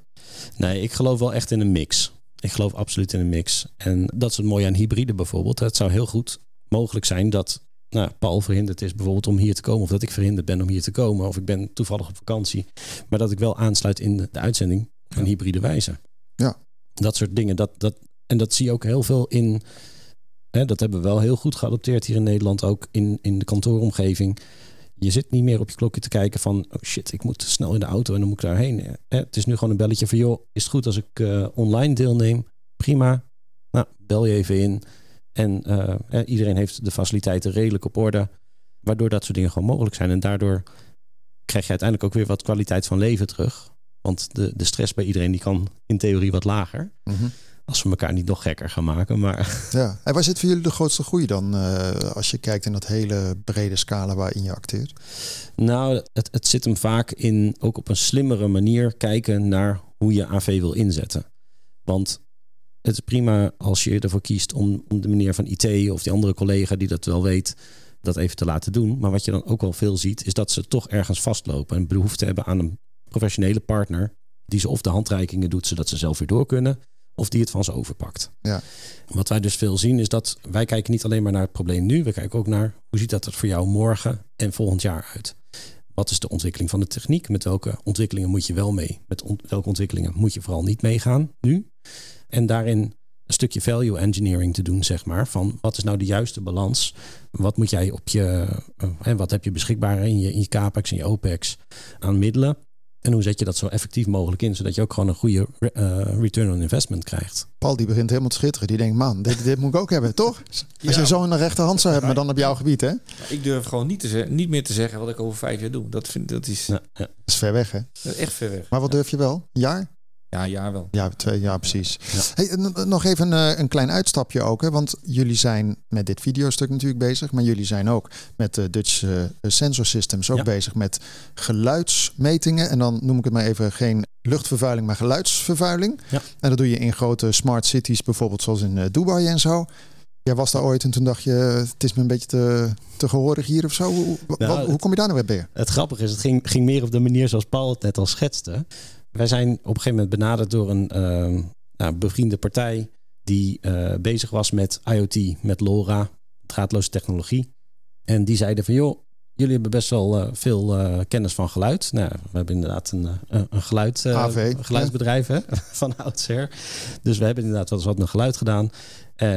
Nee, ik geloof wel echt in een mix. Ik geloof absoluut in een mix. En dat is het mooie aan hybride bijvoorbeeld. Het zou heel goed mogelijk zijn dat nou, Paul verhinderd is bijvoorbeeld om hier te komen. Of dat ik verhinderd ben om hier te komen. Of ik ben toevallig op vakantie. Maar dat ik wel aansluit in de, uitzending een hybride wijze. Ja. Dat soort dingen. Dat, dat, en dat zie je ook heel veel in... Hè, dat hebben we wel heel goed geadopteerd hier in Nederland. Ook in, in de kantooromgeving je zit niet meer op je klokje te kijken van oh shit, ik moet snel in de auto en dan moet ik daarheen. Het is nu gewoon een belletje van joh, is het goed als ik uh, online deelneem? Prima. Nou, bel je even in. En iedereen heeft de faciliteiten redelijk op orde. Waardoor dat soort dingen gewoon mogelijk zijn. En daardoor krijg je uiteindelijk ook weer wat kwaliteit van leven terug. Want de, de stress bij iedereen die kan in theorie wat lager. Mm Als we elkaar niet nog gekker gaan maken. Maar Ja. En waar zit voor jullie de grootste groei dan? eh, als je kijkt in dat hele brede scala waarin je acteert. nou, het, het zit hem vaak in ook op een slimmere manier kijken naar hoe je AV wil inzetten. Want het is prima als je ervoor kiest om, om de meneer van IT of die andere collega die dat wel weet, dat even te laten doen. Maar wat je dan ook wel veel ziet, is dat ze toch ergens vastlopen en behoefte hebben aan een professionele partner. Die ze of de handreikingen doet zodat ze zelf weer door kunnen, of die het van ze overpakt. Ja. Wat wij dus veel zien is dat wij kijken niet alleen maar naar het probleem nu, we kijken ook naar hoe ziet dat er voor jou morgen en volgend jaar uit. Wat is de ontwikkeling van de techniek? Met welke ontwikkelingen moet je wel mee? Met on- welke ontwikkelingen moet je vooral niet meegaan nu? En daarin een stukje value engineering te doen, zeg maar. Van wat is nou de juiste balans? Wat moet jij op je, eh, en wat heb je beschikbaar in je, in je capex en je opex aan middelen? En hoe zet je dat zo effectief mogelijk in, zodat je ook gewoon een goede eh, return on investment krijgt? Paul die begint helemaal te schitteren. Die denkt, man, dit, dit moet ik ook hebben, toch? Als je zo'n rechterhand zou hebben, maar dan op jouw gebied, hè? Dat Ik durf gewoon niet, te ze- niet meer te zeggen wat ik over vijf jaar doe. Dat, vind, dat is Ja, ja. is ver weg, hè? echt ver weg. Maar wat durf je wel? Een jaar? Ja, ja wel. Ja, twee jaar precies. Ja. Hey, en nog even een, een klein uitstapje ook. Hè? Want jullie zijn met dit videostuk natuurlijk bezig. Maar jullie zijn ook met de Dutch eh, Sensor Systems ook Ja. bezig met geluidsmetingen. En dan noem ik het maar even geen luchtvervuiling, maar geluidsvervuiling. Ja. En dat doe je in grote smart cities, bijvoorbeeld zoals in eh, Dubai en zo. Jij was daar ooit en toen dacht je, het is me een beetje te, te gehoorig hier of zo. Hoe, Nou, hoe kom je daar nou weer bij? Het grappige is, het ging, ging meer op de manier zoals Paul het net al schetste. Wij zijn op een gegeven moment benaderd door een eh, nou, bevriende partij die eh, bezig was met IoT, met LoRa, draadloze technologie. En die zeiden van, joh, jullie hebben best wel eh, veel eh, kennis van geluid. Nou, we hebben inderdaad een, een geluid, AV, geluidsbedrijf hè, van oudsher. Dus we hebben inderdaad wel eens wat met geluid gedaan.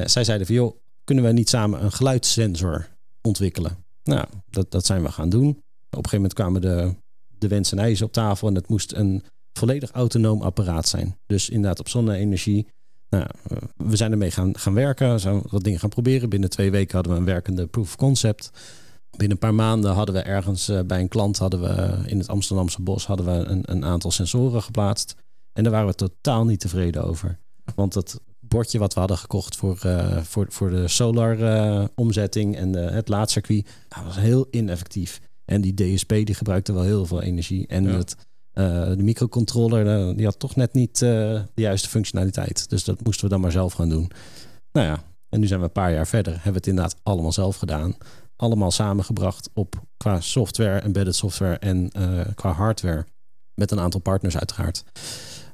Zij zeiden van, joh, kunnen we niet samen een geluidssensor ontwikkelen? Nou, dat, dat zijn we gaan doen. Op een gegeven moment kwamen de, de wens en eisen op tafel en het moest een volledig autonoom apparaat zijn. Dus inderdaad op zonne-energie. Nou, eh, we zijn ermee gaan, gaan werken, zijn wat dingen gaan proberen. Binnen twee weken hadden we een werkende proof of concept. Binnen een paar maanden hadden we ergens eh, bij een klant hadden we eh, in het Amsterdamse bos hadden we een, een aantal sensoren geplaatst. En daar waren we totaal niet tevreden over. Want dat bordje wat we hadden gekocht voor, voor, voor de solar eh, omzetting en de, het laadcircuit, dat was heel ineffectief. En die DSP die gebruikte wel heel veel energie. En Ja. het, de microcontroller eh, die had toch net niet eh, de juiste functionaliteit. Dus dat moesten we dan maar zelf gaan doen. Nou ja, en nu zijn we een paar jaar verder. Hebben we het inderdaad allemaal zelf gedaan. Allemaal samengebracht op qua software, embedded software en eh, qua hardware. Met een aantal partners uiteraard.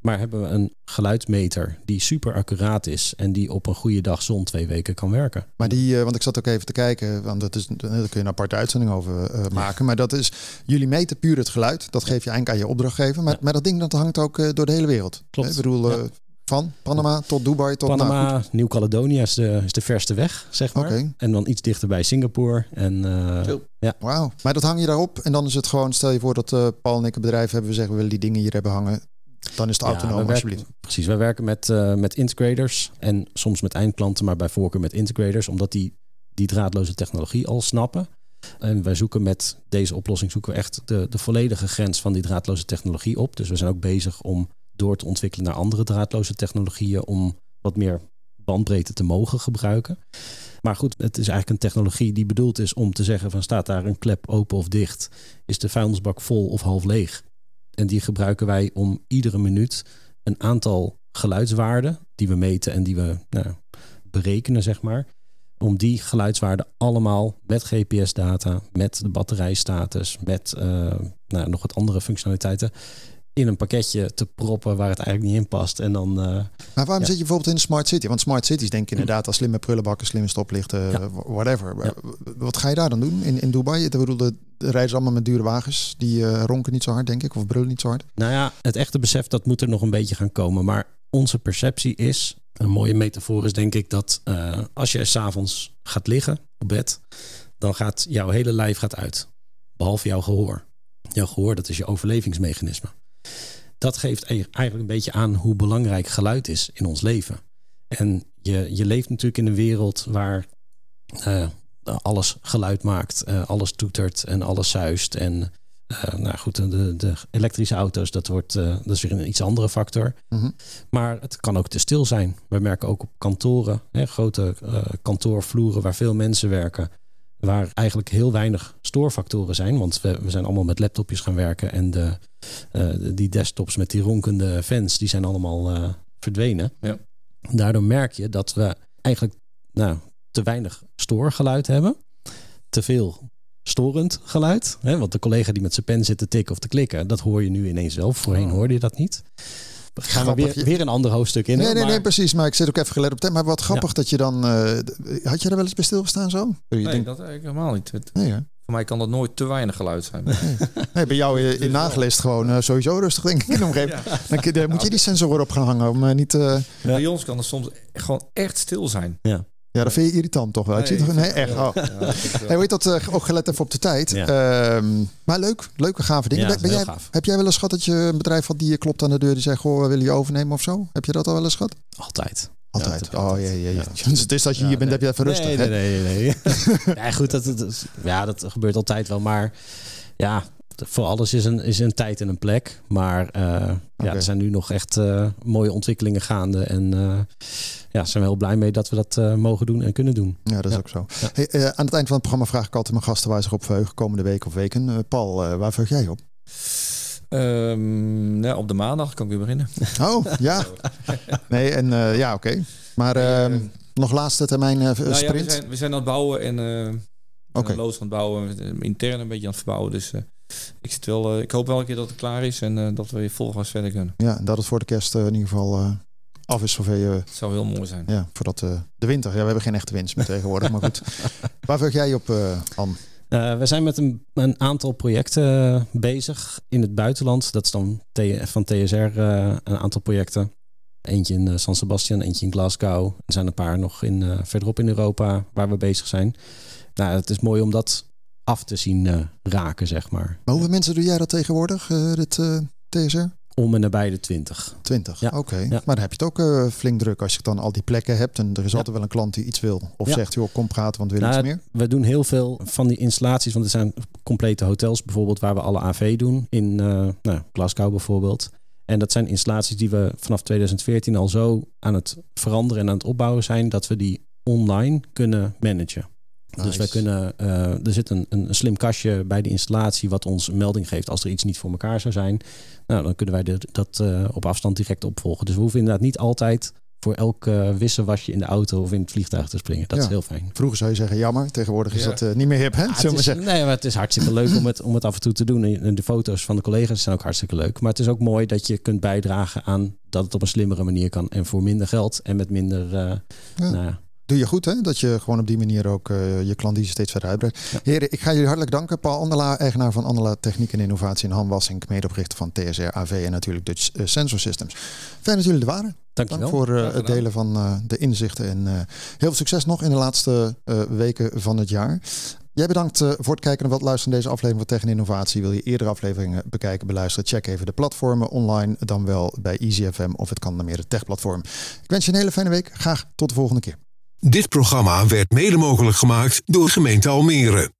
Maar hebben we een geluidsmeter die super accuraat is en die op een goede dag zon twee weken kan werken. Maar die, eh, want ik zat ook even te kijken, want dat is, daar kun je een aparte uitzending over eh, maken. Maar dat is, jullie meten puur het geluid. Dat geef je eigenlijk aan je opdrachtgever. Maar, Ja. maar dat ding dat hangt ook eh, door de hele wereld. Klopt. Ik bedoel, eh, Ja. van Panama tot Dubai tot... nou. Panama, Nieuw-Caledonië is de, is de verste weg, zeg maar. Oké. En dan iets dichter bij Singapore. En eh, Zo. Wauw. Maar dat hang je daarop en dan is het gewoon, stel je voor dat eh, Paul en ik een bedrijf hebben, we zeggen we willen die dingen hier hebben hangen. Dan is het Ja, autonoom werken- alsjeblieft. Precies, wij werken met, eh, met integrators en soms met eindklanten, maar bij voorkeur met integrators, omdat die die draadloze technologie al snappen. En wij zoeken met deze oplossing zoeken we echt de, de volledige grens van die draadloze technologie op. Dus we zijn ook bezig om door te ontwikkelen naar andere draadloze technologieën om wat meer bandbreedte te mogen gebruiken. Maar goed, het is eigenlijk een technologie die bedoeld is om te zeggen van staat daar een klep open of dicht, is de vuilnisbak vol of half leeg. En die gebruiken wij om iedere minuut een aantal geluidswaarden die we meten en die we nou, berekenen, zeg maar. Om die geluidswaarden allemaal met GPS-data, met de batterijstatus, met eh, nou, nog wat andere functionaliteiten in een pakketje te proppen waar het eigenlijk niet in past. En dan eh, Maar waarom Ja. zit je bijvoorbeeld in een smart city? Want smart cities denk je inderdaad aan slimme prullenbakken, slimme stoplichten, Ja. whatever. Ja. Wat ga je daar dan doen in, in Dubai? Ik bedoel, de rijden ze allemaal met dure wagens. Die eh, ronken niet zo hard, denk ik, of brullen niet zo hard. Nou ja, het echte besef dat moet er nog een beetje gaan komen. Maar onze perceptie is, een mooie metafoor is denk ik dat eh, als je s'avonds gaat liggen op bed, dan gaat jouw hele lijf gaat uit. Behalve jouw gehoor. Jouw gehoor, dat is je overlevingsmechanisme. Dat geeft e- eigenlijk een beetje aan hoe belangrijk geluid is in ons leven. En je, je leeft natuurlijk in een wereld waar eh, alles geluid maakt, eh, alles toetert en alles zuist. En Uh, nou goed, de, de, elektrische auto's, dat, wordt, uh, dat is weer een iets andere factor. Mhm. Maar het kan ook te stil zijn. We merken ook op kantoren, hè, grote uh, kantoorvloeren waar veel mensen werken, waar eigenlijk heel weinig stoorfactoren zijn. Want we, we zijn allemaal met laptopjes gaan werken en de, die desktops met die ronkende fans, die zijn allemaal verdwenen. Ja. Daardoor merk je dat we eigenlijk nou, te weinig stoorgeluid hebben. Te veel storend geluid. Hè? Want de collega die met zijn pen zit te tikken of te klikken, dat hoor je nu ineens wel. Voorheen hoorde je dat niet. Gaan we weer, weer een ander hoofdstuk in. Nee, nee, maar- nee, precies. Maar ik zit ook even gelet op tijd. Maar wat grappig Ja. dat je dan... eh, had je er wel eens bij stilgestaan zo? Je Nee, denkt- dat eigenlijk helemaal niet. Het- nee, hè? voor mij kan dat nooit te weinig geluid zijn. nee, bij jou in, in nagelist gewoon eh, sowieso rustig denk ik in de omgeving. Dan, moet je die sensoren op gaan hangen om eh, niet... eh, Bij ons kan het soms gewoon echt stil zijn. ja, dat vind je irritant toch wel? Ik zie toch, nee, echt. Oh. Ja, Hey, heet dat? eh, ook gelet even op de tijd. Ja. Ehm, maar leuk, leuke gave dingen. Ja, Ben- jij, gaaf. heb jij wel eens gehad dat je een bedrijf had die je klopt aan de deur die zegt, goh, we willen je overnemen of zo? Heb je dat al wel eens gehad? Altijd. Altijd. Ja, dat heb ik oh altijd. jee, jee. Ja. Dus het is dat je Ja, hier bent, nee. heb je even rustig. Nee, nee, nee. nee. ja, goed, dat, dat, ja, dat gebeurt altijd wel. Maar ja, voor alles is een, is een tijd en een plek. Maar eh, ja, er zijn nu nog echt eh, mooie ontwikkelingen gaande. En eh ja, zijn we heel blij mee dat we dat eh, mogen doen en kunnen doen. Ja, dat is Ja. ook zo. Ja. Hey, eh, aan het eind van het programma vraag ik altijd mijn gasten waar ze zich op verheugen komende week of weken. Paul, waar verheug jij op? Ehm, ja, op de maandag kan ik weer beginnen. Oh, ja. Nee, en eh, ja, oké. Maar ehm, Eh, nog laatste termijn nou ja, sprint. we, zijn, we zijn aan het bouwen en eh een loods aan het bouwen. Intern een beetje aan het verbouwen. Dus ik, zit wel, eh, ik hoop wel een keer dat het klaar is en eh, dat we weer volgas verder kunnen. Ja, en dat het voor de kerst eh, in ieder geval eh, af is zover je... Het zou heel mooi zijn. Ja, voordat eh, de winter. Ja, we hebben geen echte winst meer tegenwoordig, maar goed. Waar verheug jij op, eh Anne? Eh, we zijn met een, een aantal projecten bezig in het buitenland. Dat is dan T- van TSR eh, een aantal projecten. Eentje in San Sebastian, eentje in Glasgow. Er zijn een paar nog in, eh, verderop in Europa waar we bezig zijn. Nou, het is mooi om dat af te zien eh, raken, zeg maar. Maar hoeveel mensen doe jij dat tegenwoordig, eh, dit eh, TSR? Om en nabij de 20. 20. Ja. Oké. Ja. Maar dan heb je het ook flink druk als je dan al die plekken hebt. En er is Ja. altijd wel een klant die iets wil. Of zegt, joh, kom praten, want we willen Nou, iets meer. We doen heel veel van die installaties, want er zijn complete hotels bijvoorbeeld waar we alle AV doen. In nou, Glasgow bijvoorbeeld. En dat zijn installaties die we vanaf 2014 al zo aan het veranderen en aan het opbouwen zijn dat we die online kunnen managen. Dus wij kunnen, eh, er zit een, een slim kastje bij de installatie wat ons een melding geeft als er iets niet voor elkaar zou zijn. Nou, dan kunnen wij de- dat eh, op afstand direct opvolgen. Dus we hoeven inderdaad niet altijd voor elk eh, wisselwasje in de auto of in het vliegtuig te springen. Dat Ja. is heel fijn. Vroeger zou je zeggen, jammer. Tegenwoordig is Ja. dat eh, niet meer hip, hè? Ja, is, zeggen. nee, maar het is hartstikke leuk om het, om het af en toe te doen. En de foto's van de collega's zijn ook hartstikke leuk. Maar het is ook mooi dat je kunt bijdragen aan dat het op een slimmere manier kan. En voor minder geld en met minder... eh, Ja. nou ja, Doe je goed, hè? Dat je gewoon op die manier ook eh, je klandizie steeds verder uitbreidt. Ja. Heren, ik ga jullie hartelijk danken. Paul Andela, eigenaar van Andela Techniek en Innovatie. En Han Wassink, medeoprichter van TSR AV en natuurlijk Dutch eh, Sensor Systems. Fijn dat jullie er waren. Dank dankjewel. voor eh, het delen van eh, de inzichten. En eh, heel veel succes nog in de laatste eh, weken van het jaar. Jij bedankt eh, voor het kijken en wat luisteren naar deze aflevering van Tech en Innovatie. Wil je eerdere afleveringen bekijken, beluisteren? Check even de platformen online, dan wel bij EasyFM of het kan naar meer het techplatform. Ik wens je een hele fijne week. Graag tot de volgende keer. Dit programma werd mede mogelijk gemaakt door gemeente Almere.